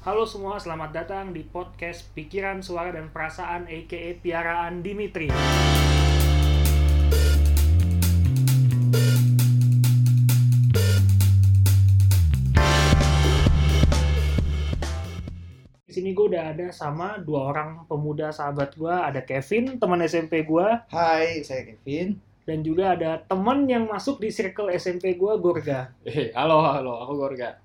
Halo semua, selamat datang di podcast Pikiran, Suara, dan Perasaan aka Piaraan Dimitri. Di sini gue udah ada sama dua orang pemuda sahabat gue, ada Kevin, teman SMP gue, Hai, saya Kevin. dan juga ada teman yang masuk di circle SMP gue, Gorga. Eh, halo, halo, aku Gorga.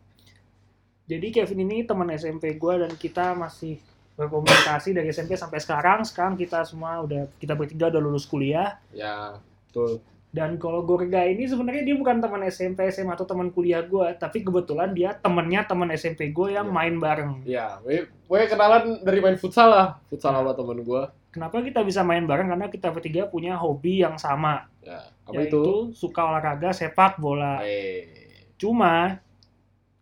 Jadi Kevin ini teman SMP gue dan kita masih berkomunikasi dari SMP sampai sekarang. Sekarang kita semua udah kita bertiga udah lulus kuliah. Ya, betul. Dan kalau Gorga ini sebenarnya dia bukan teman SMP, SMA atau teman kuliah gue, tapi kebetulan dia temennya teman SMP gue yang Iya. main bareng. Ya, gue, kenalan dari main futsal lah. Futsal sama temen gue. Kenapa kita bisa main bareng? Karena kita bertiga punya hobi yang sama, Ya, apa yaitu itu? suka olahraga sepak bola. Eh, Cuma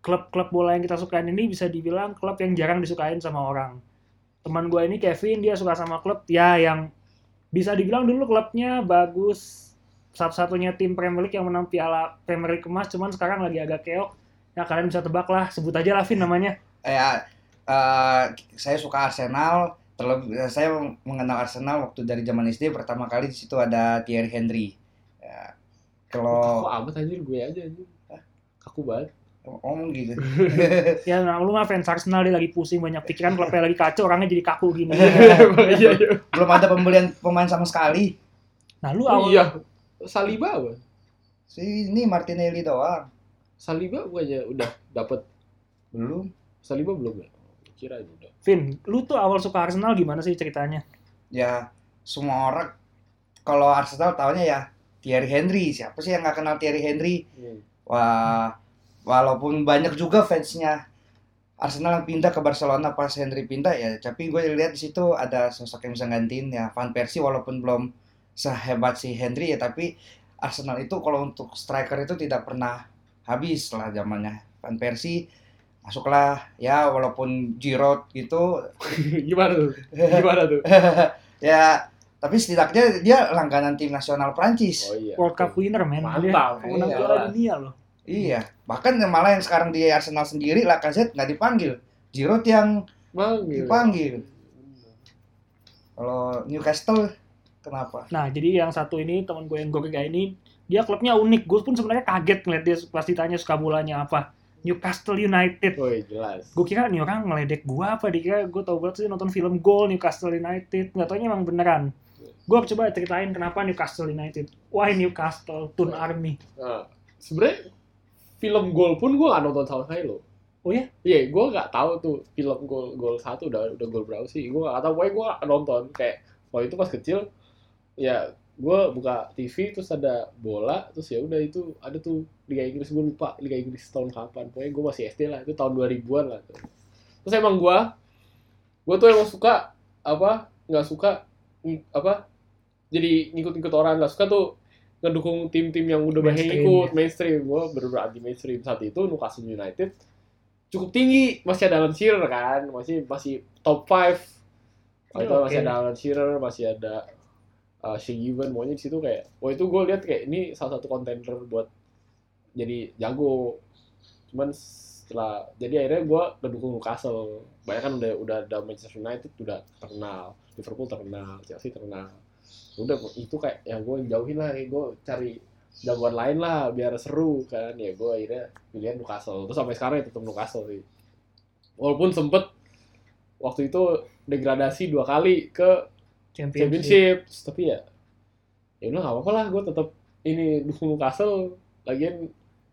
klub-klub bola yang kita sukain ini bisa dibilang klub yang jarang disukain sama orang. Teman gue ini Kevin, dia suka sama klub ya yang bisa dibilang dulu klubnya bagus. Satu-satunya tim Premier League yang menang piala Premier League emas, cuman sekarang lagi agak keok. Ya kalian bisa tebak lah, sebut aja lah Vin namanya. Ya, eh, saya suka Arsenal. Terlebih eh, saya mengenal Arsenal waktu dari zaman SD pertama kali di situ ada Thierry Henry. Ya, kalau amat anjir gue aja anjir. Kaku banget. Ngomong gitu. Ya nah, lu mah fans Arsenal dia lagi pusing banyak pikiran, klubnya lagi kacau, orangnya jadi kaku gini. Iya, iya. Belum ada pembelian pemain sama sekali. Nah lu awal iya. Saliba apa? Si ini Martinelli doang. Saliba bukannya udah dapet Belum. Saliba belum ya? Kira aja udah. Vin, lu tuh awal suka Arsenal gimana sih ceritanya? Ya, semua orang kalau Arsenal tahunya ya Thierry Henry. Siapa sih yang nggak kenal Thierry Henry? Wah, walaupun banyak juga fansnya Arsenal yang pindah ke Barcelona pas Henry pindah ya, tapi gue lihat di situ ada sosok yang bisa gantiin ya Van Persie walaupun belum sehebat si Henry ya, tapi Arsenal itu kalau untuk striker itu tidak pernah habis lah zamannya Van Persie masuklah ya walaupun Giroud gitu Gimana tuh? Gimana tuh? ya tapi setidaknya dia langganan tim nasional Prancis Oh iya. World Cup winner men. Mantap. Dia Menang Iya. juara dunia loh. Iya, bahkan yang malah yang sekarang di Arsenal sendiri Lacazette nggak dipanggil, Giroud yang Manggil. dipanggil. Kalau Newcastle kenapa? Nah, jadi yang satu ini teman gue yang Gorga ini dia klubnya unik. Gue pun sebenarnya kaget ngeliat dia pas ditanya suka bolanya apa. Newcastle United. Woi, jelas. Gue kira nih orang ngeledek gue apa, dikira gue tau banget sih nonton film Goal Newcastle United. Nggak taunya emang beneran. Gue coba ceritain kenapa Newcastle United. Why Newcastle, Tun Army. Nah, sebenarnya film gol pun gue gak nonton sama sekali loh. Oh ya? Iya, gue gak tahu tuh film gol gol satu udah udah gol berapa sih. Gue gak tahu, pokoknya gue gak nonton. Kayak waktu itu pas kecil, ya gue buka TV terus ada bola, terus ya udah itu ada tuh Liga Inggris gue lupa Liga Inggris tahun kapan. Pokoknya gue masih SD lah, itu tahun 2000-an lah. Terus emang gue, gue tuh emang suka apa nggak suka apa jadi ngikut-ngikut orang nggak suka tuh ngedukung tim-tim yang udah banyak ikut ya. mainstream. Gue bener-bener anti mainstream. Saat itu Newcastle United cukup tinggi masih ada Alan Shearer kan masih masih top 5 Iya, itu masih ada Alan Shearer masih ada uh, Shea Given pokoknya di situ kayak wah itu gue lihat kayak ini salah satu contender buat jadi jago. Cuman setelah jadi akhirnya gue ngedukung Newcastle. Banyak kan udah udah ada Manchester United udah terkenal Liverpool terkenal Chelsea terkenal udah itu kayak yang gue jauhin lah gue cari jagoan lain lah biar seru kan. Ya gue akhirnya pilihan Newcastle. Terus sampai sekarang ya tetap Newcastle sih. Walaupun sempet waktu itu degradasi dua kali ke Championship. championship. Tapi ya ya udah nggak apa-apa lah gue tetap ini dukung Newcastle. Lagian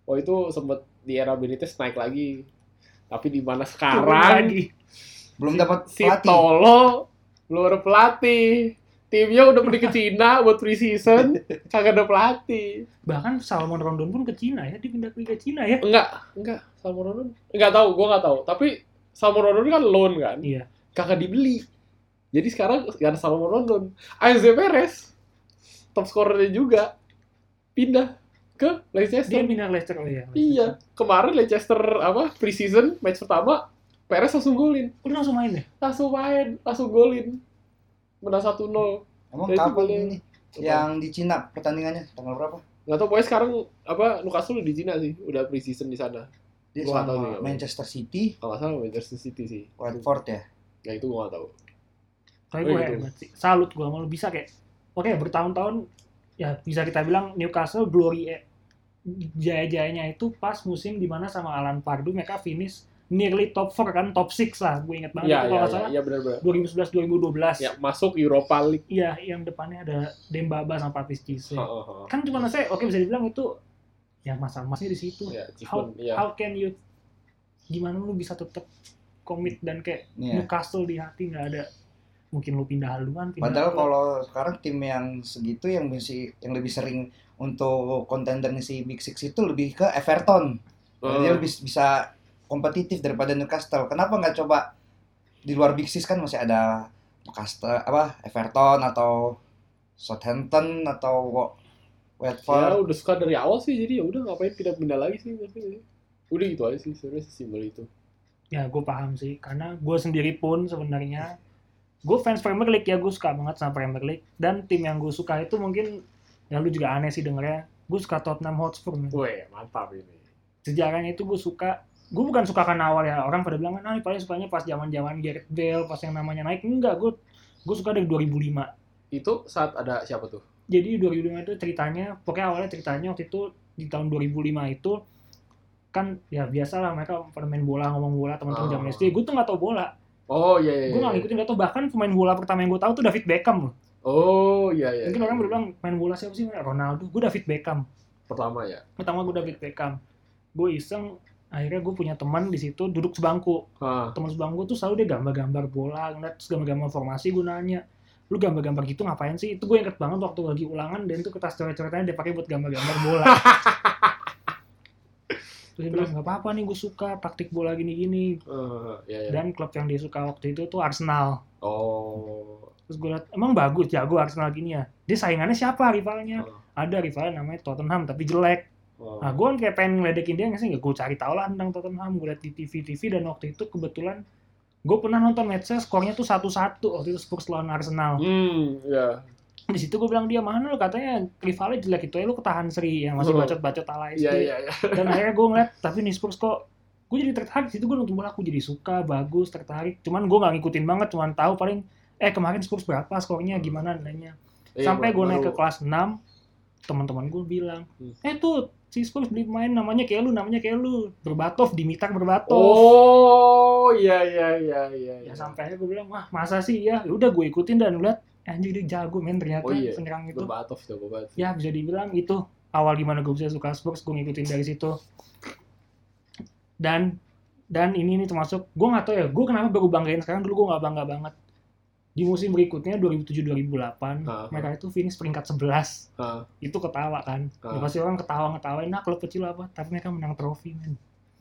waktu itu sempet di era Benitez naik lagi. Tapi di mana Turun sekarang? lagi. Belum dapat si pelatih. Tolo belum ada pelatih timnya udah pergi ke Cina buat preseason kagak ada pelatih. Bahkan Salmon Rondon pun ke Cina ya, dia pindah ke Liga Cina ya. enggak enggak. Salmon Rondon enggak tahu gue nggak tahu. Tapi Salmon Rondon kan loan kan? Iya. kagak dibeli. Jadi sekarang gak ada Salmon Rondon AZ Perez top scorernya juga pindah ke Dia Leicester pindah ke Leicester oh iya. iya. Kemarin Leicester apa preseason match pertama Perez langsung golin. Udah langsung main ya? langsung main langsung golin menang 1-0 Emang Ya, itu kapan ini? Yang di Cina pertandingannya tanggal berapa? nggak tahu pokoknya sekarang apa Newcastle udah di Cina sih udah preseason di sana Dia Gua nggak tahu sama nih, Manchester City, Kalau salah Manchester City sih. Watford ya. Ya itu gue nggak tahu. Kayak Oh, gue gitu. hebat sih. Salut gue malu bisa kayak oke bertahun-tahun ya bisa kita bilang Newcastle glory eh, jaya-jayanya itu pas musim di mana sama Alan Pardew mereka finish nearly top 4 kan top 6 lah gue inget banget Iya itu iya kalau nggak iya salah iya benar-benar. 2011 2012 Ya masuk Europa League. iya yang depannya ada Dembaba sama Patrice Cisse Oh, oh, oh. kan cuma saya oke bisa dibilang itu ya masa emasnya di situ Ya, how. Ya. how can you gimana lu bisa tetap komit dan kayak Iya. Newcastle di hati nggak ada mungkin lu pindah haluan pindah Padahal klub. kalau sekarang tim yang segitu yang masih yang lebih sering untuk kontender si Big Six itu lebih ke Everton. Dia lebih bisa kompetitif daripada Newcastle. Kenapa nggak coba di luar Big Six kan masih ada Newcastle apa Everton atau Southampton atau ya Watford. udah suka dari awal sih jadi ya udah ngapain pindah-pindah lagi sih tapi udah gitu aja sih sebenarnya simpel itu ya gue paham sih karena gue sendiri pun sebenarnya gue fans Premier League ya gue suka banget sama Premier League dan tim yang gue suka itu mungkin ya lu juga aneh sih dengernya gue suka Tottenham Hotspur. Wih, mantap ini sejarahnya itu gue suka gue bukan suka karena awal ya orang pada bilang ah paling sukanya pas zaman zaman Gareth Bale pas yang namanya naik. Enggak gue gue suka dari 2005 itu saat ada siapa tuh? Jadi 2005 itu ceritanya pokoknya awalnya ceritanya waktu itu di tahun 2005 itu kan ya biasa lah mereka pada main bola ngomong bola teman-teman Oh. zaman SD gue tuh nggak tau bola. Oh iya iya gue iya. nggak ngikutin nggak tau bahkan pemain bola pertama yang gue tahu tuh David Beckham loh. Oh iya iya mungkin iya. orang berbilang main bola siapa sih? Ronaldo. Gue David Beckham. Pertama ya. Pertama gue David Beckham. Gue iseng akhirnya gue punya teman di situ duduk sebangku. Hah. teman sebangku tuh selalu dia gambar-gambar bola ngeliat terus gambar-gambar formasi gue nanya lu gambar-gambar gitu ngapain sih? Itu gue inget banget waktu lagi ulangan dan itu kertas coret-coretannya dia pakai buat gambar-gambar bola. Terus dia bilang nggak apa-apa nih gue suka taktik bola gini-gini. Eh, iya iya. Dan klub yang dia suka waktu itu tuh Arsenal. Oh. Terus gue liat emang bagus jago Arsenal gini ya? Dia saingannya siapa rivalnya? Oh. ada rivalnya namanya Tottenham tapi jelek oh. nah gue kan kayak pengen ngeledekin dia nggak sih? Gue cari tahu lah tentang Tottenham gue liat di TV TV dan waktu itu kebetulan gue pernah nonton matchnya skornya tuh satu satu waktu itu Spurs lawan Arsenal. Hmm ya di situ gue bilang dia mana lu? Katanya rivalnya jelek itu ya lu ketahan Sri yang masih Oh. bacot-bacot ala SD iya iya iya. Dan akhirnya gue ngeliat tapi nih Spurs kok gue jadi tertarik. Situ gue nonton bola aku jadi suka bagus tertarik. Cuman gue nggak ngikutin banget cuman tahu paling eh kemarin Spurs berapa skornya gimana nilainya? Iya, sampai gue naik ke kelas 6 teman-teman gue bilang Hmm. eh tuh si Spurs beli pemain namanya kayak lu namanya kayak lu berbatov Dimitar berbatov. Oh iya iya iya iya ya sampai akhirnya gue bilang wah masa sih ya? Ya udah gue ikutin dan lihat anjir dia jago men ternyata Oh iya. penyerang itu. Berbatov jago banget ya bisa dibilang itu awal gimana gue bisa suka Spurs gue ngikutin dari situ. Dan dan ini nih termasuk gue nggak tahu ya gue kenapa baru banggain sekarang dulu gue nggak bangga banget di musim berikutnya 2007-2008 Ah, mereka itu finish peringkat 11 Ah. itu ketawa kan? Ya, Ah. pasti orang ketawa ngetawain nah klub kecil apa? Tapi mereka menang trofi men.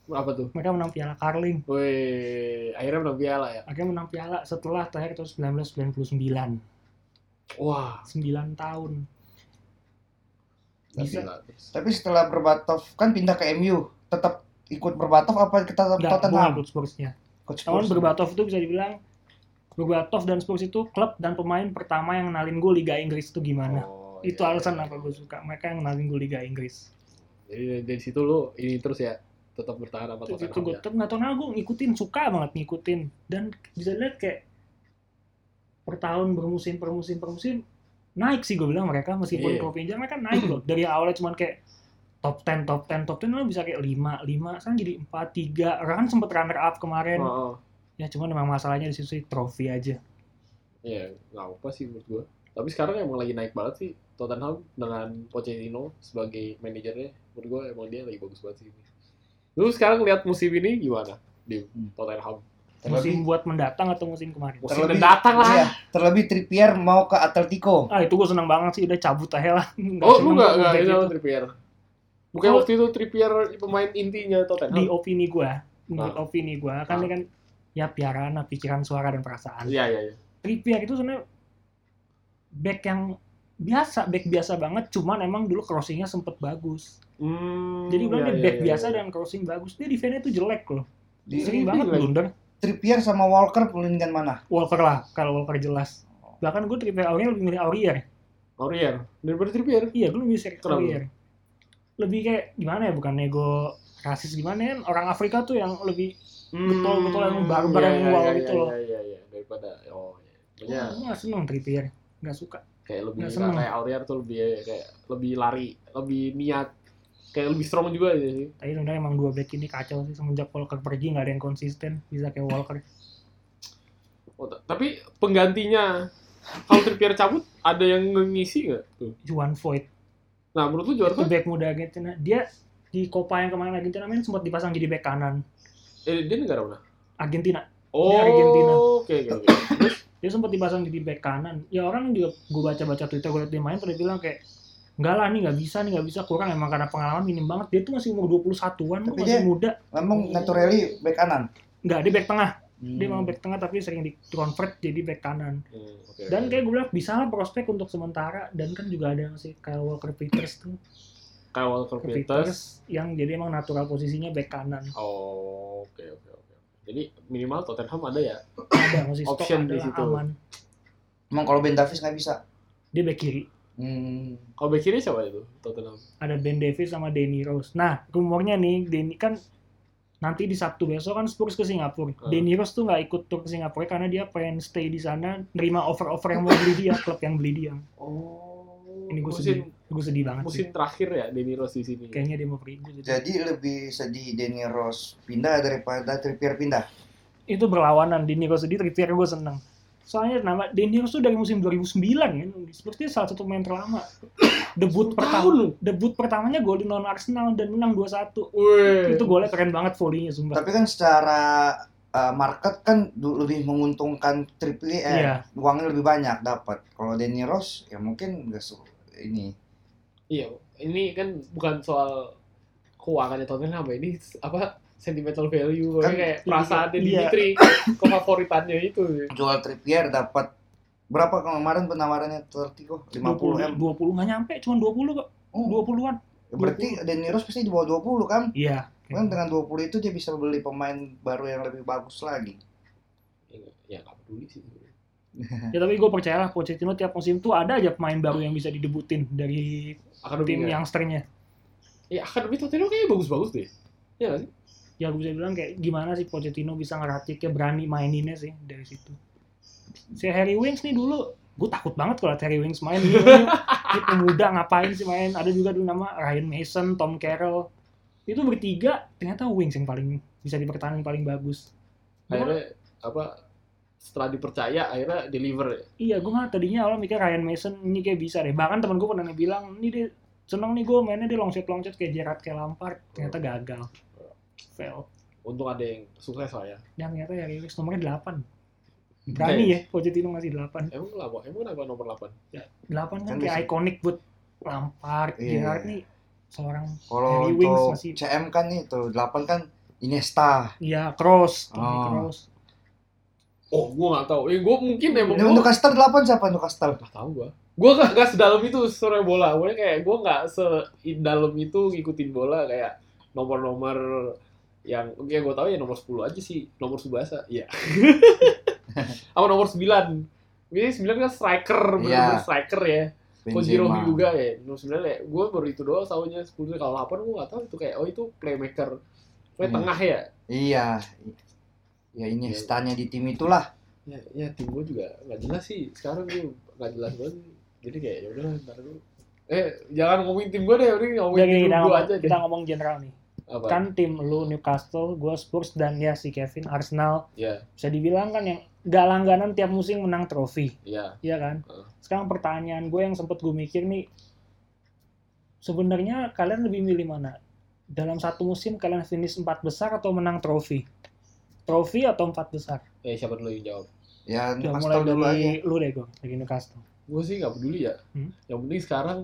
Apa tuh? Mereka menang piala Carling. Wih, akhirnya menang piala ya? Akhirnya menang piala. Setelah terakhir tahun 1999 wah. 9 tahun. Bisa. Tapi setelah Berbatov kan pindah ke MU, tetap ikut Berbatov apa kita tetap Enggak, Tottenham? ikut Spursnya Coach Tahun. Berbatov itu bisa dibilang Berbatov dan Spurs itu klub dan pemain pertama yang kenalin gue Liga Inggris itu gimana. Oh, itu iya, alasan iya, kenapa iya. gue suka. Mereka yang kenalin gue Liga Inggris. jadi dari, situ lu ini terus ya tetap bertahan apa Terus itu Tottenham gue tetap nggak tahu kenapa gue ngikutin, suka banget ngikutin. Dan bisa lihat kayak per tahun bermusim per musim per musim naik sih gue bilang mereka meskipun Iya. trofi mereka naik loh dari awalnya cuman kayak top 10 top 10 top 10 lo bisa kayak 5 5 sekarang jadi 4 3 orang kan sempet runner up kemarin Oh, oh. Ya cuman memang masalahnya di situ sih trofi aja Iya, nggak apa sih menurut gua. Tapi sekarang emang lagi naik banget sih Tottenham dengan Pochettino sebagai manajernya. Menurut gua emang dia lagi bagus banget sih. Lu sekarang lihat musim ini gimana di Hmm. Tottenham? musim Terlebih, buat mendatang atau musim kemarin Musim terlebih, mendatang lah. iya, terlebih Trippier mau ke Atletico. ah itu gue seneng banget sih udah cabut aja lah Nggak Oh, lu nggak nggak itu. Trippier? Bukan Kalau- waktu itu Trippier pemain intinya di Tottenham. opini gue menurut Ah. opini gue kan Ah. dia kan ya piaraan pikiran suara dan perasaan Iya iya iya. Trippier itu sebenarnya back yang biasa back biasa banget cuman emang dulu crossingnya sempet bagus Hmm, jadi bilang iya, dia iya, back iya, biasa iya. dan crossing bagus dia defense itu jelek loh Di, sering banget jelek. blunder Trippier sama Walker mendingan mana? Walker lah kalau Walker jelas bahkan gue Trippier Aurier lebih milih Aurier Aurier daripada Trippier. iya gue lebih Kenapa? Aurier lebih kayak gimana ya bukan nego rasis gimana ya orang Afrika tuh yang lebih Hmm, Betul-betul yang barbar yang wow itu iya, loh. Iya, iya, iya. Daripada, oh, iya. Maksudnya, gue nggak seneng Trippier nggak suka kayak lebih Nggak nggak seneng. kayak Aurier tuh lebih kayak lebih lari lebih niat kayak lebih strong juga gitu sih tapi sebenarnya emang dua back ini kacau sih semenjak Walker pergi nggak ada yang konsisten bisa kayak Walker oh, tapi penggantinya kalau Trippier cabut ada yang ngisi nggak tuh Juan Voigt nah menurut lu juara itu back muda Argentina dia di Copa yang kemarin Argentina main sempat dipasang jadi back kanan eh, dia negara mana? Argentina. Oh Argentina. oke oke oke. Terus? Dia sempat dipasang jadi back kanan. Ya orang juga gue baca baca Twitter gue liat dia main pada bilang kayak enggak lah nih nggak bisa nih nggak bisa. Kurang emang karena pengalaman minim banget. Dia tuh masih umur 21-an Tapi masih dia- muda. Memang naturally back kanan. nggak dia back tengah. Dia Hmm. emang back tengah tapi sering di convert jadi back kanan. Hmm, oke, dan kayak gue bilang bisa lah prospek untuk sementara. Dan kan juga ada yang si Kyle Walker Peters tuh kayak Walker Peters Peters yang jadi emang natural posisinya back kanan. Oh oke oke oke. Jadi minimal Tottenham ada ya? Ada masih stok Option di situ. aman. Emang kalau Ben Davies nggak bisa. dia back kiri. Hmm. kalau back kiri siapa itu Tottenham? Ada Ben Davis sama Danny Rose. Nah rumornya nih Danny kan nanti di Sabtu besok kan Spurs ke Singapura. Hmm. Danny Rose tuh nggak ikut tur ke Singapura karena dia pengen stay di sana nerima offer-offer yang mau beli dia klub yang beli dia. Oh ini gue musim sedih gue sedih banget sih musim terakhir ya Denny Rose di sini kayaknya dia mau pergi sedih. Jadi lebih sedih Danny Rose pindah daripada Trippier pindah. itu berlawanan Danny Rose sedih Trippier gue seneng soalnya nama Danny Rose tuh dari musim 2009 kan seperti salah satu pemain terlama debut tahun pertama lu. debut pertamanya gol di non Arsenal dan menang 2-1 Wih. itu golnya keren banget volleynya sumpah Tapi kan secara uh, market kan lebih menguntungkan Trippier, eh, Iya. uangnya lebih banyak dapat. Kalau Danny Rose ya mungkin nggak su ini. Iya, ini kan bukan soal keuangannya Tottenham ini apa sentimental value Kan- kayak perasaan Iya. Dimitri kefavoritannya itu. Jual Trippier dapat berapa kemarin penawarannya Atletico? 50 m. 20 nggak nyampe cuma 20 kok Oh, 20-an ya berarti Danny Rose pasti di bawah 20 kan? iya Kan dengan 20 itu dia bisa beli pemain baru yang lebih bagus lagi. Ya nggak peduli sih. Ya tapi gue percaya lah Pochettino tiap musim tuh ada aja pemain baru yang bisa didebutin dari tim Akademi yang youngsternya ya akademi Tottenham kayaknya bagus-bagus deh. Ya sih? ya gue bisa bilang kayak gimana sih Pochettino bisa ngeraciknya berani maininnya sih dari situ. Si Harry Winks nih dulu gue takut banget kalau Harry Winks main. Gila, ini, pemuda ngapain sih main? Ada juga dulu nama Ryan Mason Tom Carroll. Itu bertiga ternyata Winks yang paling bisa dipertahankan paling bagus. Akhirnya apa setelah dipercaya akhirnya deliver ya. iya gue nggak tadinya awal mikir Ryan Mason ini kayak bisa deh bahkan temen gue pernah bilang ini dia seneng nih gue mainnya dia long shot long shot kayak Gerrard kayak Lampard ternyata gagal fail Untung ada yang sukses lah ya. dan ternyata Harry Winks nomornya 8 berani ya Pochettino ngasih 8 Emang kenapa? Emang kenapa nomor 8? 8 kan, Kan kayak ikonik buat Lampard Iya. Gerrard nih seorang Kalau untuk masih- CM kan itu 8 kan Iniesta. ya Cross Toni Oh. Kroos Oh, gua nggak tahu. Eh, gua mungkin emang Ini gua untuk Castel 8 siapa untuk Castel? nggak tahu gua. Gua nggak nggak sedalam itu sore bola. Gua kayak gua nggak sedalam itu ngikutin bola kayak nomor-nomor yang oke gua tahu ya nomor 10 aja sih. Nomor Subasa. Iya. Apa nomor 9? Ini 9 kan striker, bener-bener Iya. striker ya. Koji Benzema. Robi juga ya. Nomor 9 ya. Gua baru itu doang tahunya 10 kalau 8 gua nggak tahu itu kayak oh itu playmaker. Kayak Hmm. tengah ya. Iya. Ya Iniesta-nya di tim itulah. ya, ya tim gue juga nggak jelas sih. Sekarang gue nggak jelas banget. Jadi kayak ya udah ntar dulu eh jangan ngomongin tim gue deh udah Udah ngomongin gini, tim kita, gue ngomong, aja deh. kita ngomong general nih. Apa? Kan tim lu Newcastle gue Spurs dan ya si Kevin Arsenal. Ya. Bisa dibilang kan yang gak langganan tiap musim menang trofi. Ya. Iya kan? Heeh. Sekarang pertanyaan gue yang sempet gue mikir nih, sebenarnya kalian lebih milih mana? Dalam satu musim kalian finish empat besar atau menang trofi? Trofi atau empat besar? eh siapa dulu yang jawab Ya Ya, mulai Newcastle dulu aja. dari lu deh gue, dari Newcastle. gue sih nggak peduli ya Hmm? yang penting sekarang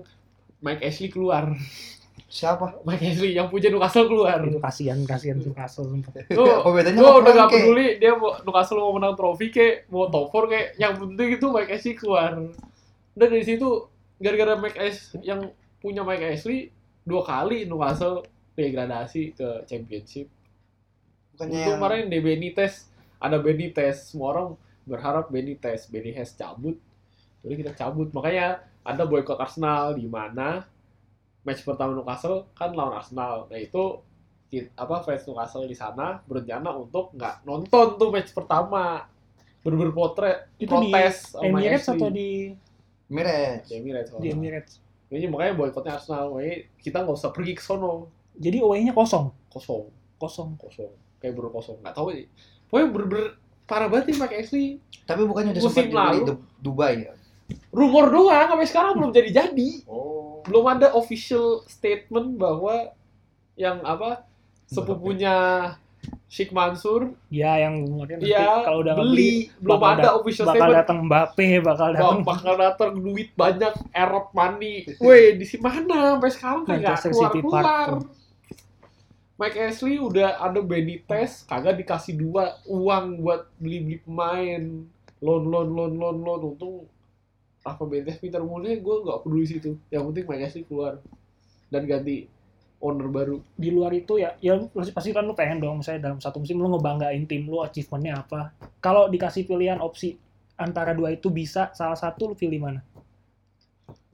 Mike Ashley keluar Siapa? Mike Ashley yang punya Newcastle keluar Itu kasihan, kasihan Newcastle bedanya gue sama udah gak peduli dia mau Newcastle mau menang trofi kayak mau top 4 kayak yang penting itu Mike Ashley keluar dan dari situ gara-gara Mike Ashley yang punya Mike Ashley dua kali Newcastle degradasi ke championship Bukannya Untuk yang kemarin di Benitez ada Benitez semua orang berharap Benitez Benitez cabut. Jadi kita cabut. Makanya ada boykot Arsenal di mana match pertama Newcastle kan lawan Arsenal. Nah itu apa fans Newcastle di sana berencana untuk nggak nonton tuh match pertama. Bener potret Itu protes di Emirates atau di Emirates. di Emirates di Emirates? Ini makanya boykotnya Arsenal. Makanya kita nggak usah pergi ke sono. Jadi away-nya kosong, kosong. Kosong. kosong kayak bener kosong nggak tahu sih pokoknya bener-bener parah banget nih Mike Ashley Tapi bukannya udah sempat dibeli lalu. Du- Dubai ya? rumor doang sampai sekarang belum jadi jadi Oh. belum ada official statement bahwa yang apa sepupunya Sheikh Mansur Ya yang kemudian nanti Iya, kalau udah beli belum ada dat- official bakal statement datang Mbappe, bakal datang bakal datang duit banyak Arab money weh di si mana sampai sekarang kan nggak Manchester keluar City keluar Park. Mike Ashley udah ada Benitez kagak dikasih dua uang buat beli beli pemain. Loan loan loan loan loan. Untung apa Benitez pintar mulai gue nggak peduli situ. Yang penting Mike Ashley keluar dan ganti owner baru. Di luar itu ya ya pasti pasti kan lu pengen dong misalnya dalam satu musim lu ngebanggain tim lu achievementnya apa. Kalau dikasih pilihan opsi antara dua itu bisa salah satu lu pilih mana?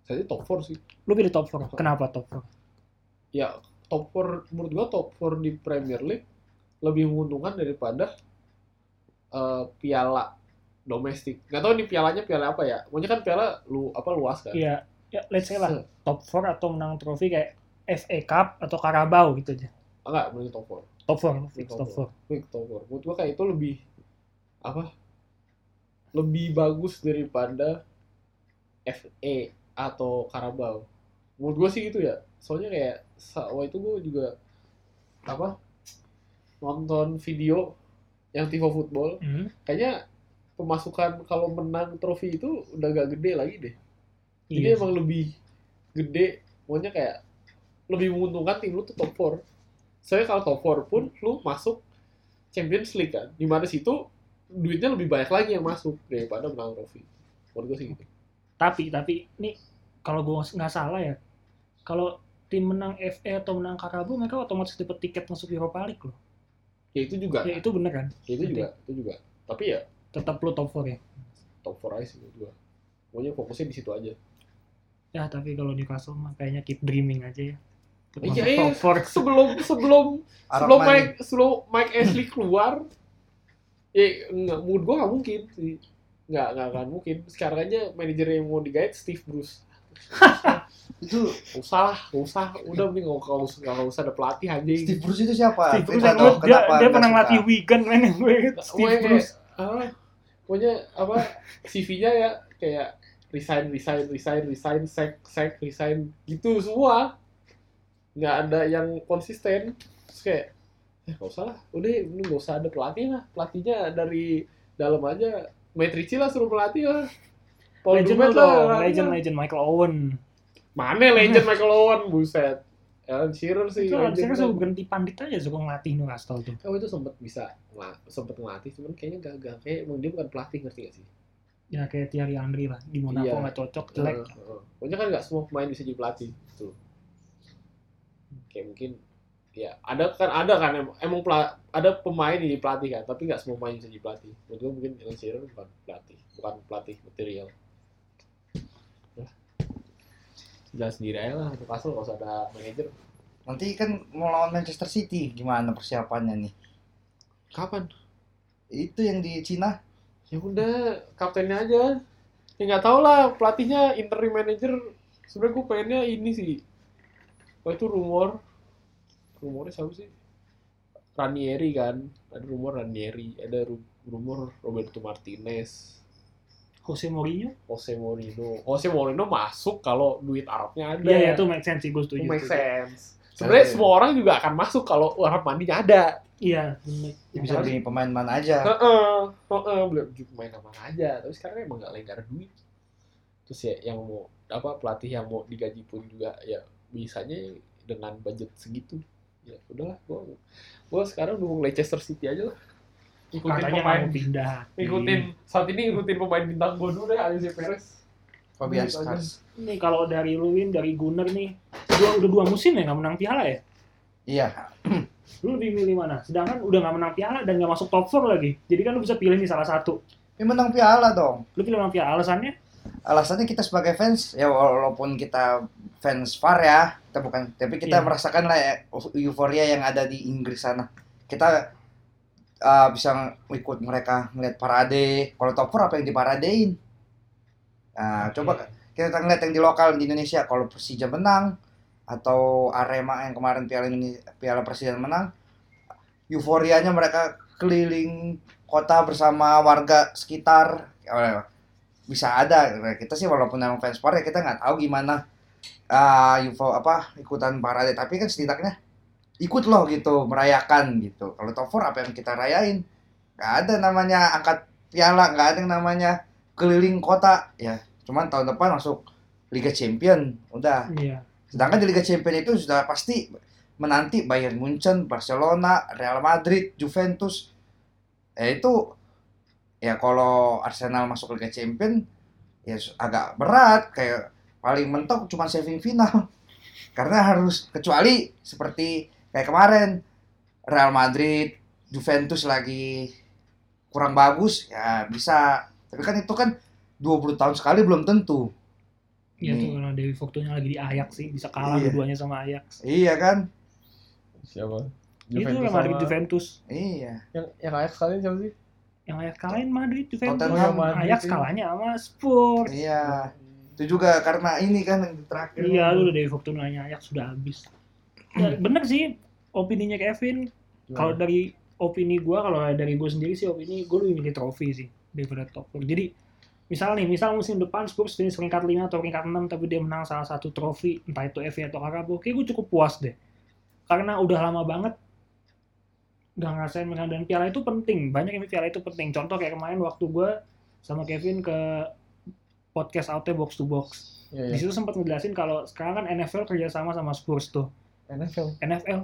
Saya top 4 sih. Lu pilih top 4 kenapa top 4 ya top 4 menurut gua top 4 di Premier League lebih menguntungkan daripada eh, piala domestik. Nggak tahu nih pialanya piala apa ya. Pokoknya kan piala lu apa luas kan. iya ya let's say lah top 4 atau menang trofi kayak FA Cup atau Carabao gitu aja Enggak, menurut top 4. top 4 fix Top top 4 Quick top 4. Menurut gua kayak itu lebih apa? Lebih bagus daripada FA atau Carabao. Menurut gua sih gitu ya. Soalnya kayak waktu itu gua juga apa? Nonton video yang Tivo Football Hmm. kayaknya pemasukan kalau menang trofi itu udah gak gede lagi deh. Jadi Iya. emang lebih gede, pokoknya kayak lebih menguntungkan tim lu tuh top 4. Soalnya kalau top 4 pun lu masuk Champions League kan, di mana situ duitnya lebih banyak lagi yang masuk daripada menang trofi. Menurut gue sih gitu. tapi tapi ini kalau gue nggak salah ya kalau tim menang FA atau menang Carabao mereka otomatis dapat tiket masuk Europa League loh Ya itu juga, ya itu bener kan ya itu juga, itu juga. Tapi ya tetap lu top 4 ya top 4 aja sih gue. Pokoknya fokusnya di situ aja. Ya tapi kalau Newcastle mah kayaknya keep dreaming aja ya. Tetap Iya, iya. top four. Sebelum sebelum sebelum. Mike sebelum Mike Ashley keluar ya nggak menurut gua nggak mungkin sih nggak nggak akan mungkin sekarang aja manajer yang mau digait Steve Bruce Itu usah lah usah. Udah mending nggak nggak usah nggak usah ada pelatih anjing. Steve Bruce itu siapa? Steve Bruce yang atau dia, kenapa dia nggak pernah ngelatih Wigan men. Gue inget Steve Pokoknya Bruce. kayak, ah, pokoknya apa CV-nya ya kayak resign resign resign resign sack sack resign gitu semua. Nggak ada yang konsisten. Terus kayak ya nggak usah lah. Udah ini nggak usah ada pelatih lah. Pelatihnya dari dalam aja. Matrici lah suruh pelatih lah Paul Legend Dumet lu dong, lah legend legend Michael Owen. mana legend Michael Owen buset Alan Shearer sih Itu harusnya kan. suruh berhenti pandit aja suka ngelatih Newcastle tuh. Oh itu sempet bisa sempet ngelatih cuman kayaknya gagal kayak emang dia bukan pelatih ngerti gak sih Ya kayak Thierry Henry lah di Monaco Iya. nggak cocok jelek. Heeh, heeh. Pokoknya kan nggak semua pemain bisa jadi pelatih gitu. Kayak mungkin ya ada kan ada kan emang, emang pela- ada pemain yang jadi pelatih kan, tapi nggak semua pemain bisa jadi pelatih. Menurut gue mungkin Alan Shearer bukan pelatih, bukan pelatih material. Ya. Jalan sendiri aja lah, Newcastle kalau usah ada manajer. Nanti kan mau lawan Manchester City, gimana persiapannya nih? Kapan? Itu yang di Cina. Ya udah, kaptennya aja. Ya nggak tahu lah, pelatihnya interim manager. Sebenarnya gue pengennya ini sih. Wah itu rumor. Rumornya siapa sih? Ranieri kan. Ada rumor Ranieri. Ada ru- rumor Roberto Martinez. Jose Mourinho? Jose Mourinho. Jose Mourinho masuk kalau duit Arabnya ada. Iya ya itu make sense sih gue setuju. make sense. Sebenarnya semua orang juga akan masuk kalau Arab mandinya ada. Iya. Ya, bisa beli pemain mana aja. Heeh, heeh, beli beli pemain apa aja. Tapi sekarang emang nggak lengkar duit. Terus ya yang mau apa pelatih yang mau digaji pun juga ya bisanya dengan budget segitu. Ya udahlah, gua gua sekarang dukung Leicester City aja lah. Ikutin Katanya pemain, mau pindah. ikutin saat ini ikutin pemain bintang gua dulu deh, Alexis Perez. Fabian Gitu. Skars. Nih kalau dari Luwin, dari Gunner nih, dua, udah dua musim ya nggak menang piala ya? Iya. Lu lebih milih mana? Sedangkan udah nggak menang piala dan nggak masuk top 4 lagi. Jadi kan lu bisa pilih nih salah satu. Ini menang piala dong. Lu pilih menang piala. Alasannya? alasannya kita sebagai fans ya walaupun kita fans VAR ya kita bukan tapi kita Iya. merasakan lah ya, euforia yang ada di Inggris sana kita uh, bisa ikut mereka ngeliat parade. Kalau top four apa yang diparadein? Nah, coba kita ngeliat yang di lokal di Indonesia. Kalau Persija menang atau Arema yang kemarin Piala Indonesia, Piala Presiden menang euforianya mereka keliling kota bersama warga sekitar. Bisa ada. Kita sih walaupun memang fans sport ya kita nggak tahu gimana ah UFO apa ikutan parade. Tapi kan setidaknya ikut loh gitu merayakan gitu. Kalau top four apa yang kita rayain? Nggak ada namanya angkat piala nggak ada yang namanya keliling kota. Ya cuman tahun depan masuk Liga Champion udah. Iya. sedangkan di Liga Champion itu sudah pasti menanti Bayern Munchen Barcelona Real Madrid Juventus. Ya itu ya kalau Arsenal masuk Liga Champion ya agak berat. Kayak paling mentok cuma saving final karena harus kecuali seperti kayak kemarin Real Madrid Juventus lagi kurang bagus ya bisa tapi kan itu kan 20 tahun sekali belum tentu Iya tuh karena Dewi Fortuna lagi di Ajax sih bisa kalah Iya. dua-duanya sama Ajax. iya kan Siapa? Itu Juventus yang Madrid sama- Juventus. iya Yang yang Ajax kalian siapa sih? Yang Ajax kalahin Madrid Juventus. Tottenham Madrid Ajax kalahnya sama Spurs. iya itu juga karena ini kan yang terakhir Iya, lu udah Dewi Fortunanya Ajax sudah habis. Ya, bener sih opininya Kevin. Kalau dari opini gua, kalau dari gue sendiri sih opini gue lebih milih trofi sih daripada top four. Jadi misal nih, misal musim depan Spurs finish peringkat 5 atau peringkat 6 tapi dia menang salah satu trofi, entah itu FA atau Carabao, kayak gue cukup puas deh. Karena udah lama banget udah ngerasain menang dan piala itu penting. Banyak yang piala itu penting. Contoh kayak kemarin waktu gue sama Kevin ke podcast Out Box to Box. Iya, Di iya. situ sempat ngejelasin kalau sekarang kan NFL kerjasama sama Spurs tuh. NFL. NFL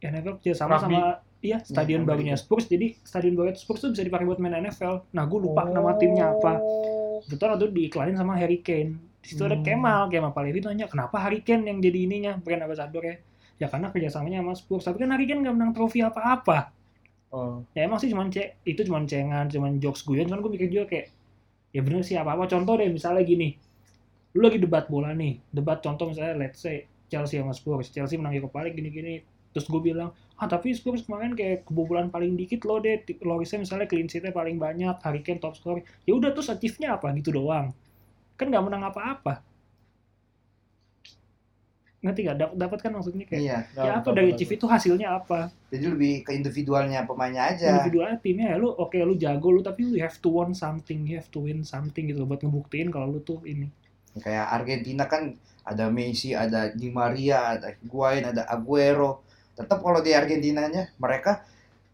NFL kerjasama Rugby. sama iya stadion Iya, barunya. Spurs. Jadi stadion baru Spurs tuh bisa dipakai buat main NFL nah gue lupa nama timnya apa. Betul waktu itu diiklanin sama Harry Kane. Di situ ada Hmm. Kemal Kemal Palevi nanya kenapa Harry Kane yang jadi ininya? Brand ambassador ya. Ya karena kerjasamanya sama Spurs. Tapi kan Harry Kane nggak menang trofi apa-apa. Oh. ya emang sih cuman cek itu cuman cengan cuman jokes guyon. Cuman gue mikir juga kayak ya bener sih apa apa contoh deh misalnya gini. Lu lagi debat bola nih. Debat contoh misalnya let's say Chelsea sama Spurs. Chelsea menang Europa League gini-gini. Terus gue bilang ah tapi Spurs kemarin kayak kebobolan paling dikit loh deh. Lorisnya misalnya clean sheet-nya paling banyak Harry Kane top score ya udah terus achieve-nya apa? Gitu doang. Kan nggak menang apa-apa. Ngerti gak? Dap- dapat kan maksudnya kayak iya. ya apa dari achieve itu hasilnya apa? Jadi lebih ke individualnya pemainnya aja. Individualnya timnya ya lu oke lu jago lu tapi lu have to win something you have to win something gitu buat ngebuktiin kalau lu tuh ini kayak Argentina kan ada Messi ada Di Maria ada Higuain ada Aguero. Tetap kalau di Argentinanya mereka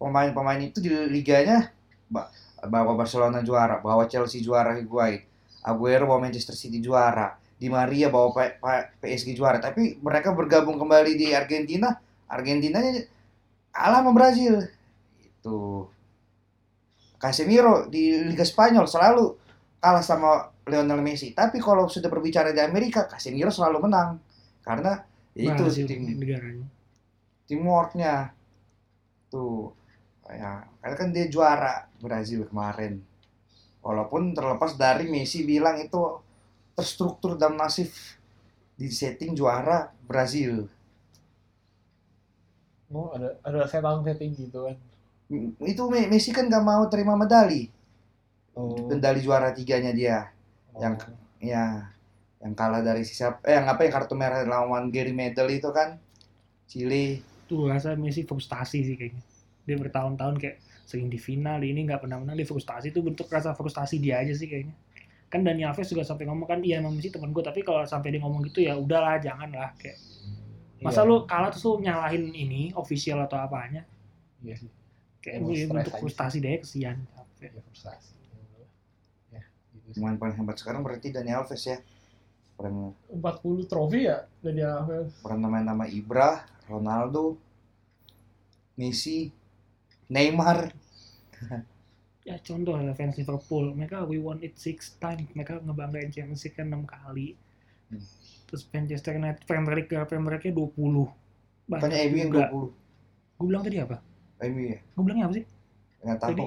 pemain-pemain itu di liganya ba- bawa Barcelona juara bawa Chelsea juara Higuain. Aguero bawa Manchester City juara Di Maria P- PSG juara. Tapi mereka bergabung kembali di Argentina Argentinanya kalah sama Brazil. Itu. Casemiro di Liga Spanyol selalu kalah sama Lionel Messi. Tapi kalau sudah berbicara di Amerika, Casemiro selalu menang karena ya itu Brazil tim negaranya teamworknya tuh ya karena kan dia juara Brazil kemarin. Walaupun terlepas dari Messi bilang itu terstruktur dan masif di setting juara Brazil. Oh, ada ada setting setting gitu kan. Itu Me- Messi kan gak mau terima medali. Oh. Medali juara tiganya dia. Yang ya yang kalah dari siapa eh yang apa yang kartu merah lawan Gary Medel itu kan Chile. Tuh rasa Messi frustasi sih kayaknya. Dia bertahun-tahun kayak sering di final ini nggak pernah menang dia frustasi. Itu bentuk rasa frustasi dia aja sih kayaknya. Kan Dani Alves juga sampai ngomong kan iya emang Messi teman gue tapi kalau sampai dia ngomong gitu ya udahlah jangan lah kayak. Masa Iya. lu kalah terus lu nyalahin ini official atau apanya? Iya sih. kayak bentuk frustasi dia kesian Ya frustasi. Ya, pemain paling hebat sekarang berarti Dani Alves ya. Pernah 40 trofi ya dari Alves. pernah main nama Ibra Ronaldo Messi Neymar. Ya contoh lah fans Liverpool. Mereka we won it six times. Mereka ngebanggain Champions League enam kali. Hmm. terus Manchester United Premier League Premier League 20 bukannya MU yang 20 gue bilang tadi apa? MU ya? Gue bilangnya apa sih? Nggak tahu. Tadi.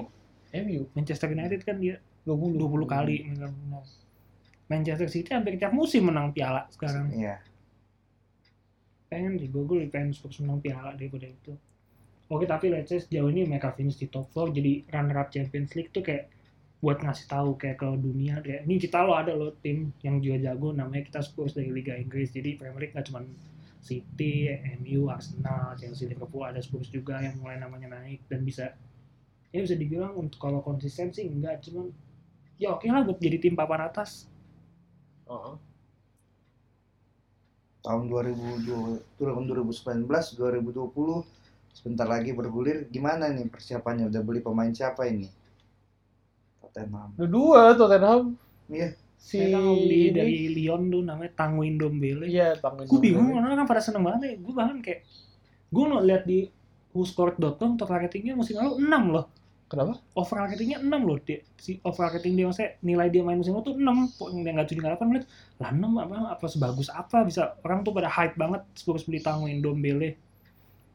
MU Manchester United kan dia 20 20 kali mereka menang. Manchester City hampir tiap musim menang piala sekarang. Iya. Pengen sih, gue, pengen Spurs menang piala daripada itu. Oke, tapi let's say sejauh ini mereka finish di top 4, jadi runner up Champions League tuh kayak buat ngasih tahu kayak ke dunia kayak ini kita lo ada lo tim yang juga jago namanya kita Spurs dari Liga Inggris jadi Premier League gak cuma City, MU, Arsenal, Chelsea, Liverpool ada Spurs juga yang mulai namanya naik dan bisa ya bisa dibilang untuk kalau konsisten sih enggak cuman ya oke lah buat jadi tim papan atas Heeh. Tahun 2020, tahun 2019, 2020 sebentar lagi bergulir. Gimana nih persiapannya? Udah beli pemain siapa ini? Tottenham. Ada dua Tottenham. Iya. Si Saya kan beli ini- dari Lyon tuh namanya Tanguin Dombele Iya, tangan gue bingung orang kan pada seneng banget ya gue bahkan kayak gue ngeliat di whoscored.com total ratingnya musim lalu 6 loh Kenapa? overall ratingnya 6 loh dia, si overall rating dia maksudnya nilai dia main musim lalu tuh 6 kok yang nggak tujuh nggak menit lah 6 apa apa sebagus apa bisa orang tuh pada hype banget Spurs beli Tanguin Dombele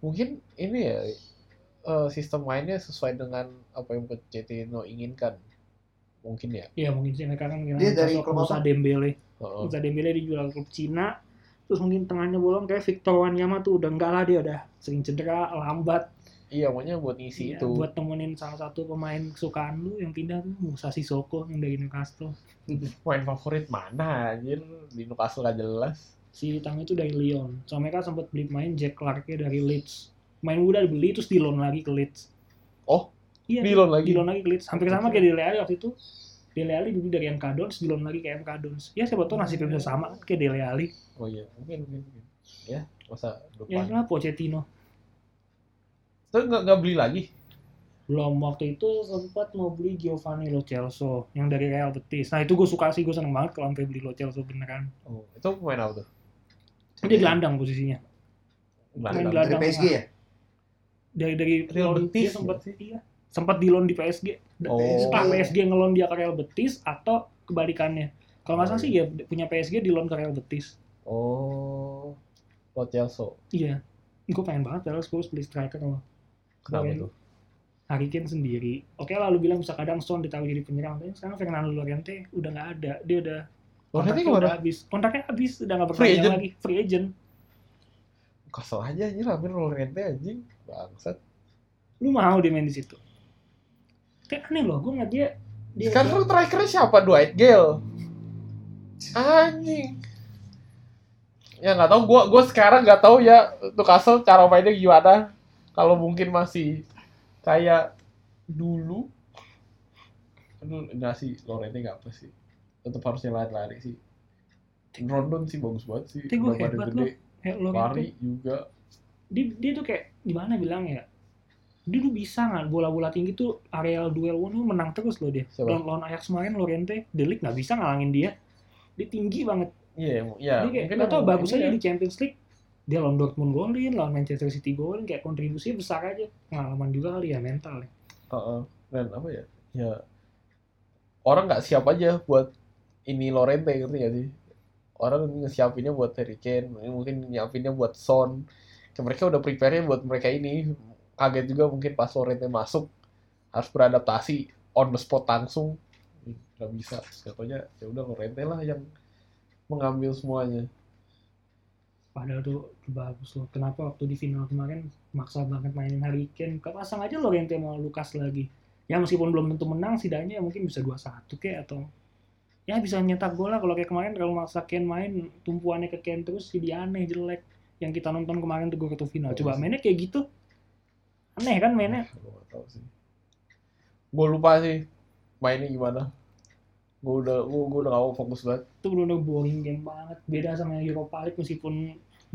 Mungkin ini ya eh, sistem mainnya sesuai dengan apa yang Pochettino inginkan. Mungkin ya. ya mungkin sih mereka kan Dia dari klub Musa? Dembele Heeh. Musa Dembele dijual ke klub Cina terus mungkin tengahnya bolong kayak Victor Wanyama tuh udah enggak lah dia udah sering cedera lambat Iya, maunya buat ngisi Iya, itu. buat temenin salah satu pemain kesukaan lu yang pindah tuh Musa Sissoko yang dari Newcastle Main favorit mana anjir di Newcastle gak jelas. si Tang itu dari Lyon so mereka sempat beli pemain Jack Clarke dari Leeds main muda dibeli terus di loan lagi ke Leeds Oh, iya di loan lagi. di loan lagi ke Leeds hampir sama kayak Dele Alli waktu itu Dele Alli dibeli dari MK Dons di loan lagi ke MK Dons ya siapa tahu nasibnya bisa sama kayak Dele Alli Oh iya, mungkin mungkin. mungkin. Ya, masa ya depan. lah Pochettino Terus nggak nggak beli lagi? belum waktu itu sempat mau beli Giovanni Lo Celso yang dari Real Betis nah itu gue suka sih gue seneng banget kalau sampai beli Lo Celso beneran Oh, itu pemain apa tuh? dia gelandang posisinya Gelandang. gelandang. Dari PSG ya? dari dari Real Betis dia sempat ya? iya sempat di loan di PSG Oh. setelah PSG ngelon dia ke Real Betis atau kebalikannya kalau nggak salah sih dia punya PSG di loan ke Real Betis Oh, Lo Celso. iya gue pengen banget Real Spurs beli striker loh Kenapa Keren. tuh? Harry Kane sendiri oke lah lu bilang bisa kadang Son ditaruh jadi penyerang tapi sekarang Fernando Llorente udah nggak ada dia udah kontraknya udah habis kontraknya habis udah nggak berpanjang lagi free agent Kesel aja anjir hampir Llorente anjing. Bangsat. lu mau dia main di situ kayak aneh loh gue ngeliat dia dia Sekarang strikernya siapa? Dwight Gale. Anjing. Ya nggak tahu gua gua sekarang nggak tahu ya tuh Castle cara mainnya gimana. Kalau mungkin masih kayak dulu. Aduh, enggak sih Llorente nggak apa sih. Tetap harusnya lari-lari sih. Rondon sih bagus banget sih. Tapi badan hebat gede, kayak Llorente lari juga. dia, dia tuh kayak gimana bilang ya dia tuh bisa nggak bola-bola tinggi tuh areal duel one tuh menang terus loh dia Siapa? lawan lawan Ajax kemarin Lorente Delik nggak bisa ngalangin dia dia tinggi banget Iya, iya. dia kayak mungkin tau bagus aja ya. di Champions League dia lawan Dortmund golin lawan Manchester City golin kayak kontribusinya besar aja. Pengalaman juga kali ya mental ya. Heeh. dan apa ya? Ya orang nggak siap aja buat ini Lorente ngerti gak sih? Orang ngesiapinnya buat Harry Kane mungkin nyiapinnya buat Son. Kayak mereka udah prepare buat mereka ini. Kaget juga mungkin pas Lorente masuk harus beradaptasi on the spot langsung. Nggak bisa. Katanya ya udah Lorente lah yang mengambil semuanya padahal tuh bagus loh. Kenapa waktu di final kemarin maksa banget mainin Harry Kane? Pasang aja Lorente mau Lukas lagi. Ya meskipun belum tentu menang setidaknya mungkin bisa 2-1 kayak atau ya bisa nyetak gol lah. Kalau kayak kemarin terlalu maksa Kane main tumpuannya ke Kane terus jadi aneh jelek. Yang kita nonton kemarin tuh gue ketemu final. Coba iya. mainnya kayak gitu. Aneh kan mainnya? Gue lupa sih mainnya gimana gue udah gue, gue udah gak fokus banget itu benar-benar boring game banget beda sama yang Europa League meskipun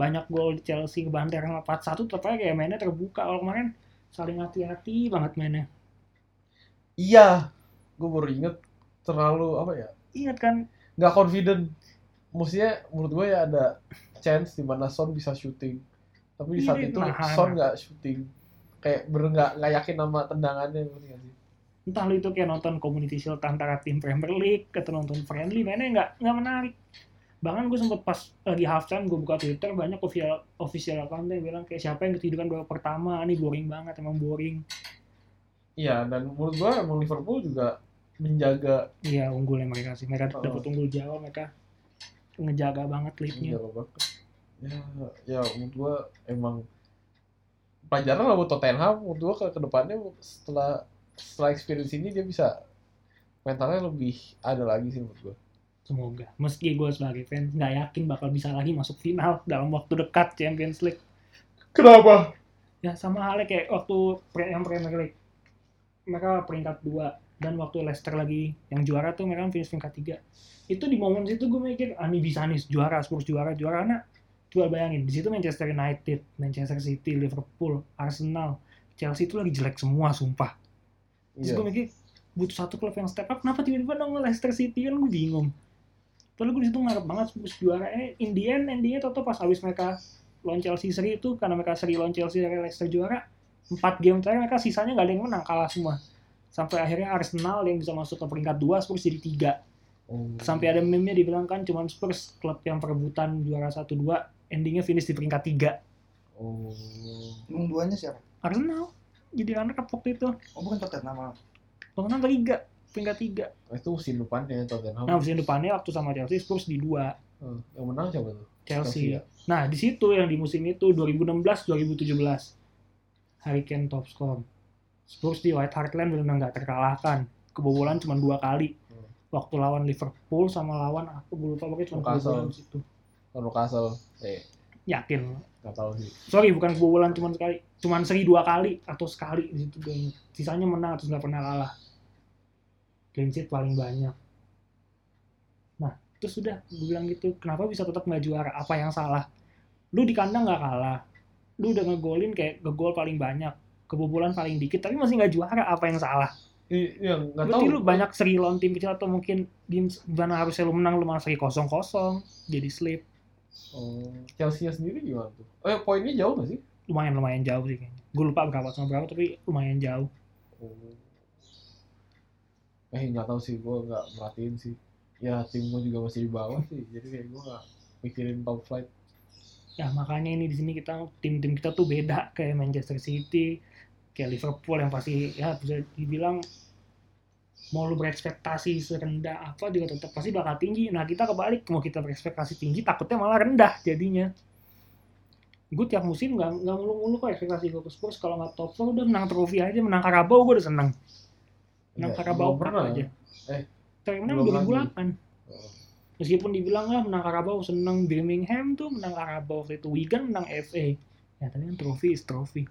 banyak gol di Chelsea kebantai 4-1 tetap aja kayak mainnya terbuka kalau kemarin saling hati-hati banget mainnya Iya, gue baru inget terlalu apa ya? ingat kan Nggak confident. Maksudnya menurut gue ya ada chance di mana Son bisa shooting. Tapi di Iya, saat itu. Son nggak shooting. Kayak bener nggak nggak yakin sama tendangannya? Entah lu itu kayak nonton community shield antara tim Premier League atau nonton friendly mainnya nggak nggak menarik bahkan gue sempet pas lagi half time gue buka Twitter banyak official official account yang bilang kayak siapa yang ketiduran babak pertama ini boring banget emang boring Iya, dan menurut gue emang Liverpool juga menjaga Iya unggulnya mereka sih. Mereka Oh. dapat unggul jauh mereka ngejaga banget leadnya. Ya, ya menurut gua emang pelajaran lah buat Tottenham. Menurut gua ke ke depannya setelah setelah experience ini dia bisa mentalnya lebih ada lagi sih menurut gua. Semoga. Meski gue sebagai fans nggak yakin bakal bisa lagi masuk final dalam waktu dekat Champions League. Kenapa? Ya sama halnya kayak waktu pre- yang Premier League. Mereka peringkat 2 dan waktu Leicester lagi yang juara tuh mereka finish peringkat 3. Itu di momen situ gue mikir, ah ini bisa nih juara, Spurs juara, juara. Karena coba bayangin, di situ Manchester United, Manchester City, Liverpool, Arsenal, Chelsea itu lagi jelek semua, sumpah. Terus Iya. gue mikir, butuh satu klub yang step up, kenapa tiba-tiba dong Leicester City kan gue bingung. Padahal gue di situ ngarep banget Spurs juara. Eh, in the end, endingnya toto pas habis mereka lawan Chelsea seri itu, karena mereka seri lawan Chelsea dari Leicester juara, empat game terakhir mereka sisanya gak ada yang menang, kalah semua. Sampai akhirnya Arsenal yang bisa masuk ke peringkat 2, Spurs jadi 3. Oh. Sampai ada meme-nya dibilang kan cuman Spurs klub yang perebutan juara 1-2, endingnya finish di peringkat 3. Oh. Emang duanya siapa? Arsenal jadi runner up waktu itu. Oh bukan Tottenham malah. Tottenham tiga, peringkat 3. Itu musim depannya Tottenham. Nah, musim depannya waktu sama Chelsea, Spurs di 2. Hmm, yang menang siapa tuh? Chelsea. ya? Nah, di situ yang di musim itu 2016-2017. Harry Kane top score. Spurs di White Hart Lane benar nggak terkalahkan. Kebobolan cuma dua kali. Hmm. Waktu lawan Liverpool sama lawan apa gue lupa pokoknya cuma kebobolan di situ. Lawan Newcastle. Eh, Yakin. Nggak tahu sih. Sorry, bukan kebobolan cuma sekali. Cuma seri dua kali atau sekali di situ ingat. Sisanya menang terus nggak pernah kalah. Clean sheet paling banyak. Nah, terus udah gue bilang gitu, kenapa bisa tetap nggak juara? Apa yang salah? Lu di kandang nggak kalah. Lu udah ngegolin kayak ngegol paling banyak. Kebobolan paling dikit, tapi masih nggak juara. Apa yang salah? I- Yang nggak tahu. Berarti lu banyak seri lawan tim kecil atau mungkin di mana harusnya lu menang lu malah seri kosong-kosong. Jadi slip. Oh, Chelsea sendiri gimana tuh? Eh, poinnya jauh nggak sih? Lumayan lumayan jauh sih kayaknya. Gue lupa berapa sama berapa tapi lumayan jauh. Oh. Eh, nggak tahu sih, gue nggak merhatiin sih. Ya, tim gue juga masih di bawah sih, jadi kayak gue nggak mikirin top flight. Ya makanya ini di sini kita tim-tim kita tuh beda kayak Manchester City, kayak Liverpool yang pasti ya bisa dibilang mau lu berekspektasi serendah apa juga tetap pasti bakal tinggi. Nah kita kebalik mau kita berekspektasi tinggi takutnya malah rendah jadinya. Gue tiap musim nggak nggak mulu-mulu kok ekspektasi gue ke Spurs kalau nggak top 4 udah menang trofi aja menang Carabao gue udah seneng. Menang Ya, Cup pernah. aja. Eh, Terakhir menang belum 2008. Oh. Meskipun dibilang lah menang Carabao seneng Birmingham tuh menang Carabao waktu itu Wigan menang FA. Ya tapi kan trofi is trofi.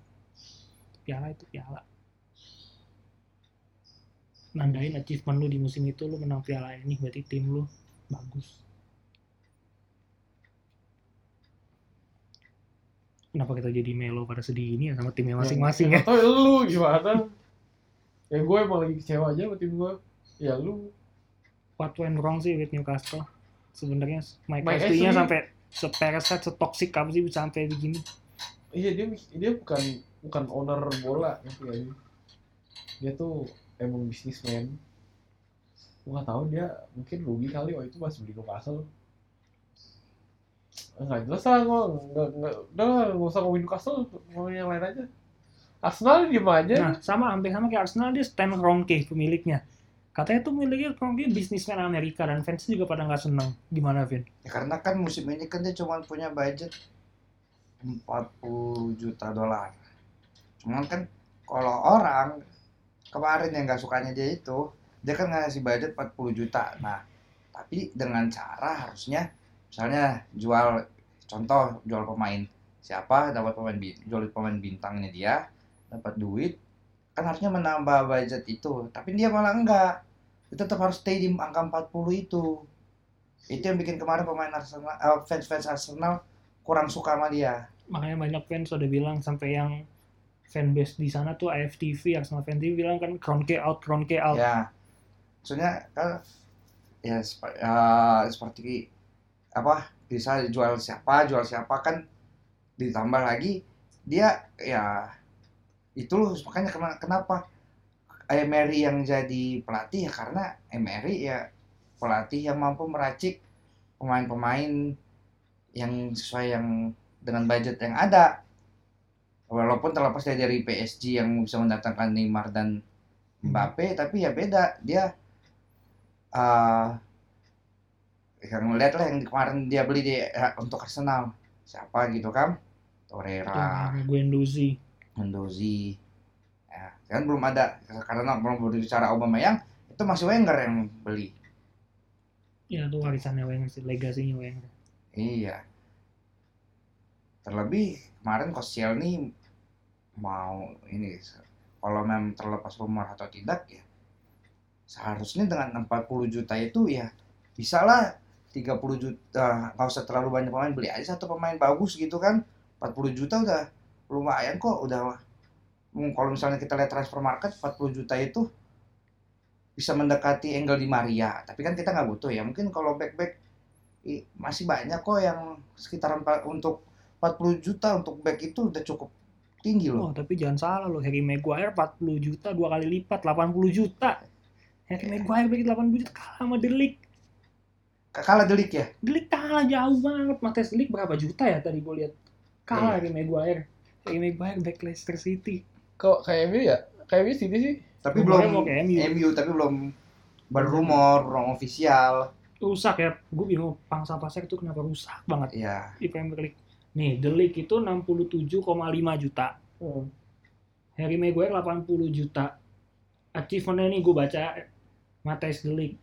Piala itu piala. Nandain achievement lu di musim itu lu menang piala ini berarti tim lu bagus. Kenapa kita jadi melo pada sedih ini ya sama timnya masing-masing ya? Atau lu gimana? Ya gue emang lagi kecewa aja sama tim gue. Ya lu What went wrong sih with Newcastle? Sebenarnya Mike, Ashley-nya Ashley- sampai sepereset, setoksik apa sih bisa sampai begini? iya dia dia bukan bukan owner bola gak sih? Dia tuh emang bisnismen. Gue gak tahu dia mungkin rugi kali waktu itu pas beli Newcastle. Enggak jelas lah, gue nggak nggak udah lah, nggak usah ngomongin Newcastle, ngomongin yang lain aja. Arsenal diem aja. Nah, sama hampir sama kayak Arsenal dia Stan Kroenke pemiliknya. Katanya tuh miliknya Kroenke bisnismen Amerika dan fans juga pada nggak seneng. Gimana, Vin? Ya, karena kan musim ini kan dia cuma punya budget 40 juta dolar. Cuman kan kalau orang kemarin yang nggak sukanya dia itu, dia kan ngasih budget 40 juta. Nah, tapi dengan cara harusnya misalnya jual contoh jual pemain siapa dapat pemain jual pemain bintangnya dia dapat duit kan harusnya menambah budget itu. Tapi dia malah enggak dia tetap harus stay di angka 40 itu. Itu yang bikin kemarin pemain Arsenal eh, fans-fans Arsenal kurang suka sama dia. Makanya banyak fans udah bilang sampai yang fanbase di sana tuh AFTV, Arsenal fan TV bilang kan Kroenke out, Kroenke out. ya. Maksudnya kan ya, sep- ya, seperti apa bisa jual siapa jual siapa kan ditambah lagi dia ya itu loh makanya kena- kenapa? Emery yang jadi pelatih ya karena Emery ya pelatih yang mampu meracik pemain-pemain yang sesuai yang dengan budget yang ada walaupun terlepas dari PSG yang bisa mendatangkan Neymar dan Mbappe tapi ya beda. Dia eh yang ngeliat lah yang kemarin dia beli di eh, untuk Arsenal. Siapa gitu kan? Torreira. Guendouzi. Mendozi ya kan belum ada karena belum berbicara Aubameyang itu masih Wenger yang beli. Ya itu warisannya Wenger sih, legasinya Wenger. iya. Terlebih kemarin Koscielny mau ini kalau memang terlepas rumor atau tidak ya seharusnya dengan 40 juta itu ya bisa lah 30 juta nggak usah terlalu banyak pemain beli aja satu pemain bagus gitu kan. 40 juta udah lumayan kok udah Hmm, kalau misalnya kita lihat transfer market 40 juta itu bisa mendekati Engel di Maria. Tapi kan kita nggak butuh ya. Mungkin kalau back back masih banyak kok yang sekitaran untuk 40 juta untuk back itu udah cukup tinggi Oh, loh tapi jangan salah loh, Harry Maguire 40 juta dua kali lipat, 80 juta. Harry Maguire bagi 80 juta kalah sama Delik. Kalah delik ya Delik kalah jauh banget. Mates Delik berapa juta ya tadi gue lihat. Kalah Iya. Harry Maguire. Harry Maguire back Leicester City. Kok kayak MU ya? Kayak MU sini sih. tapi belum mau ke MU. MU tapi belum berumor belum ofisial Rusak ya. Gue bingung pangsa pasar itu kenapa rusak banget ya di Premier League. Nih, Delik itu 67,5 juta. Hmm. Harry Maguire 80 juta. Achievementnya nih gue baca Matthijs de Ligt,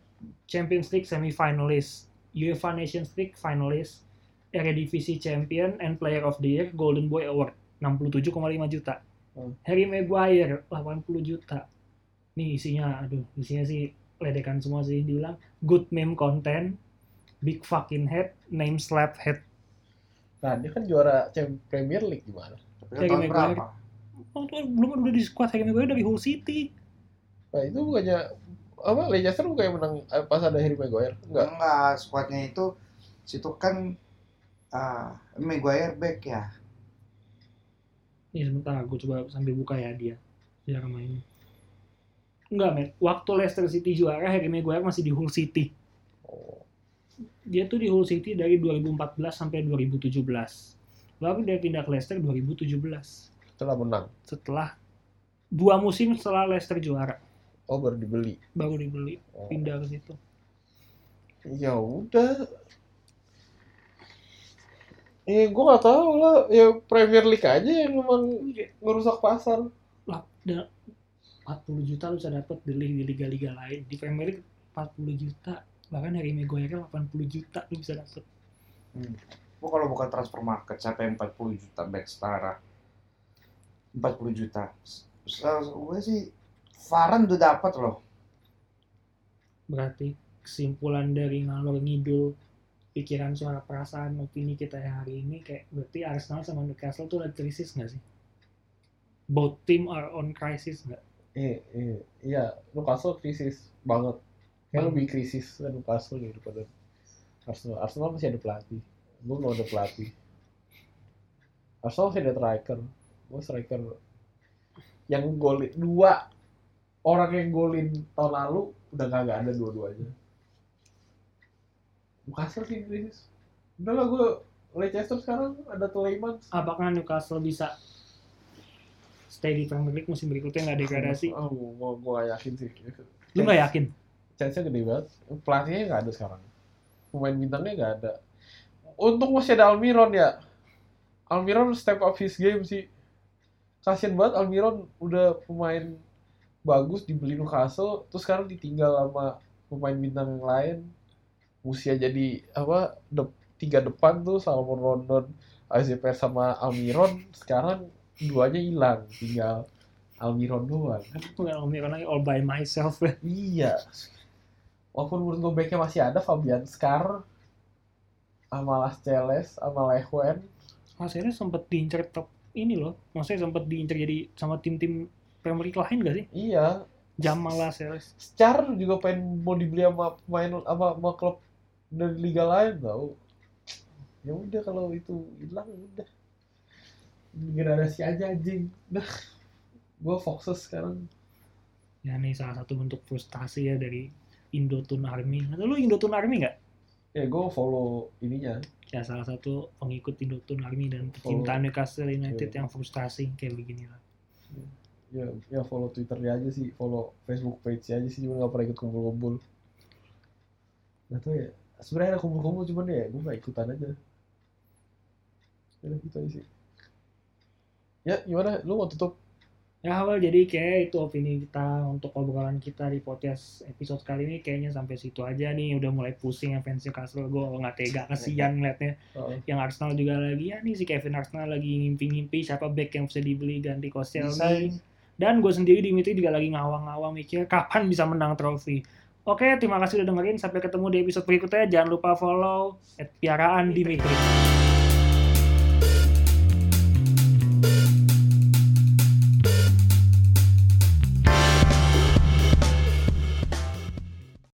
Champions League semi-finalist, UEFA Nations League finalist, Eredivisie Champion and Player of the Year, Golden Boy Award 67,5 juta. Hmm. Harry Maguire 80 juta. Nih isinya, aduh, isinya sih ledekan semua sih dibilang good meme content, big fucking head, name slap head. Nah, dia kan juara Champions Premier League gimana? Harry tahun Maguire. berapa Oh, tuh belum udah di squad Harry Maguire dari Hull City. Nah, itu bukannya apa Leicester bukannya menang eh, pas ada Harry Maguire? Enggak. enggak squadnya itu situ kan ah, Maguire back ya Nih sebentar, gue coba sambil buka ya dia sejarah mainnya. Enggak, men. Waktu Leicester City juara, Harry Maguire masih di Hull City. Oh. Dia tuh di Hull City dari 2014 sampai 2017. Lalu dia pindah ke Leicester 2017. Setelah menang. Setelah dua musim setelah Leicester juara, Oh, baru dibeli. baru dibeli, Oh. pindah ke situ. Ya udah. Eh, gue gak tahu lah. Ya Premier League aja yang memang ngerusak pasar. Lah, da- 40 juta lu bisa dapet di li- di liga-liga lain. Di Premier League 40 juta. Bahkan Harry Maguire 80 juta lu bisa dapet. Bu kalau bukan transfer market siapa yang 40 juta back setara 40 juta Se- gue sih Varane udah dapat loh Berarti kesimpulan dari ngalor ngidul pikiran suara perasaan opini kita yang hari ini kayak berarti Arsenal sama Newcastle tuh lagi krisis nggak sih? Both team are on crisis nggak? Eh, eh, iya, Newcastle krisis banget. Kayak Banget. lebih krisis Newcastle daripada Arsenal. Arsenal masih ada pelatih. Gue nggak ada pelatih. Arsenal masih ada striker. Gue striker yang golin dua orang yang golin tahun lalu udah kagak ada dua-duanya. Newcastle sih krisis. Udah lah gue Leicester sekarang ada Tielemans. Apakah Newcastle bisa stay di Premier League musim berikutnya nggak degradasi? Oh, gue gue gak yakin sih. Lu nggak yakin? Chance-nya gede banget. Pelatihnya nggak ada sekarang. Pemain bintangnya nggak ada. Untung masih ada Almiron ya. Almiron step up his game sih. Kasian banget Almiron udah pemain bagus dibeli Newcastle, terus sekarang ditinggal sama pemain bintang yang lain. Usia jadi apa? De tiga depan tuh Salomon Rondon, AZPR sama Almiron. Sekarang duanya hilang, tinggal Almiron doang. Kan Nggak Almiron lagi all by myself. Iya. Walaupun menurut gue backnya masih ada Fabian Skar sama Las Celes sama Lehuen. Hasilnya sempat diincar top ini loh. Maksudnya sempat diincar jadi sama tim-tim Premier League lain gak sih? Iya. Jamal Lascelles. Scar juga pengen mau dibeli sama pemain apa sama klub dari liga lain tau. Ya udah kalau itu hilang ya udah. Degradasi aja anjing. Udah. Gue fokus sekarang. Ya nih salah satu bentuk frustasi ya dari Indotun Army. Atau lu Indotun Army nggak? Ya gue follow ininya. Ya salah satu pengikut Indotun Army dan pecinta Newcastle United Iya. yang frustasi kayak begini lah. Ya, ya follow Twitternya aja sih, follow Facebook page aja sih, cuma gak pernah ikut kumpul-kumpul. nggak tahu ya sebenarnya ada kumpul-kumpul cuman ya gue nggak ikutan aja ya gitu aja sih ya gimana lu mau tutup Ya awal jadi kayak itu opini kita untuk obrolan kita di podcast episode kali ini. Kayaknya sampai situ aja nih. Udah mulai pusing yang fansnya Castle gue nggak tega kasihan ngeliatnya. Oh, yang Arsenal juga lagi ya nih si Kevin Arsenal lagi ngimpi-ngimpi siapa back yang bisa dibeli ganti Koscielny Bisa. dan gue sendiri Dimitri juga lagi ngawang-ngawang mikir kapan bisa menang trofi. Oke, terima kasih udah dengerin. Sampai ketemu di episode berikutnya. Jangan lupa follow piaraan Dimitri.